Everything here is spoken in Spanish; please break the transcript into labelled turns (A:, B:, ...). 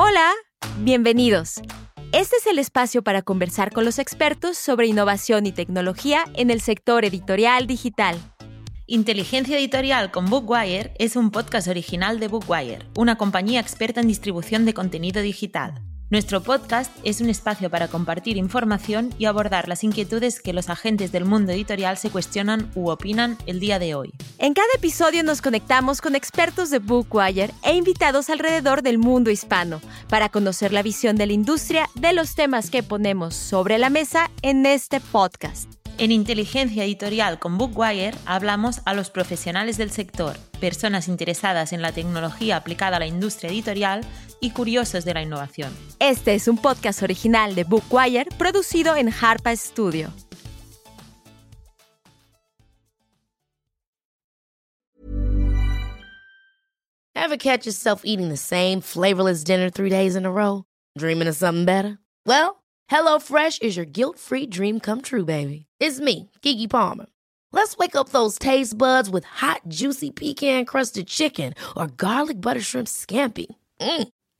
A: Hola, bienvenidos. Este es el espacio para conversar con los expertos sobre innovación y tecnología en el sector editorial digital.
B: Inteligencia Editorial con Bookwire es un podcast original de Bookwire, una compañía experta en distribución de contenido digital. Nuestro podcast es un espacio para compartir información y abordar las inquietudes que los agentes del mundo editorial se cuestionan u opinan el día de hoy.
A: En cada episodio nos conectamos con expertos de Bookwire e invitados alrededor del mundo hispano para conocer la visión de la industria de los temas que ponemos sobre la mesa en este podcast.
B: En Inteligencia Editorial con Bookwire hablamos a los profesionales del sector, personas interesadas en la tecnología aplicada a la industria editorial y curiosos de la innovación.
A: Este es un podcast original de Bookwire producido en Harpa Studio.
C: Ever catch yourself eating the same flavorless dinner three days in a row? Dreaming of something better? Well, HelloFresh is your guilt-free dream come true, baby. It's me, Kiki Palmer. Let's wake up those taste buds with hot, juicy pecan-crusted chicken or garlic butter shrimp scampi. Mm.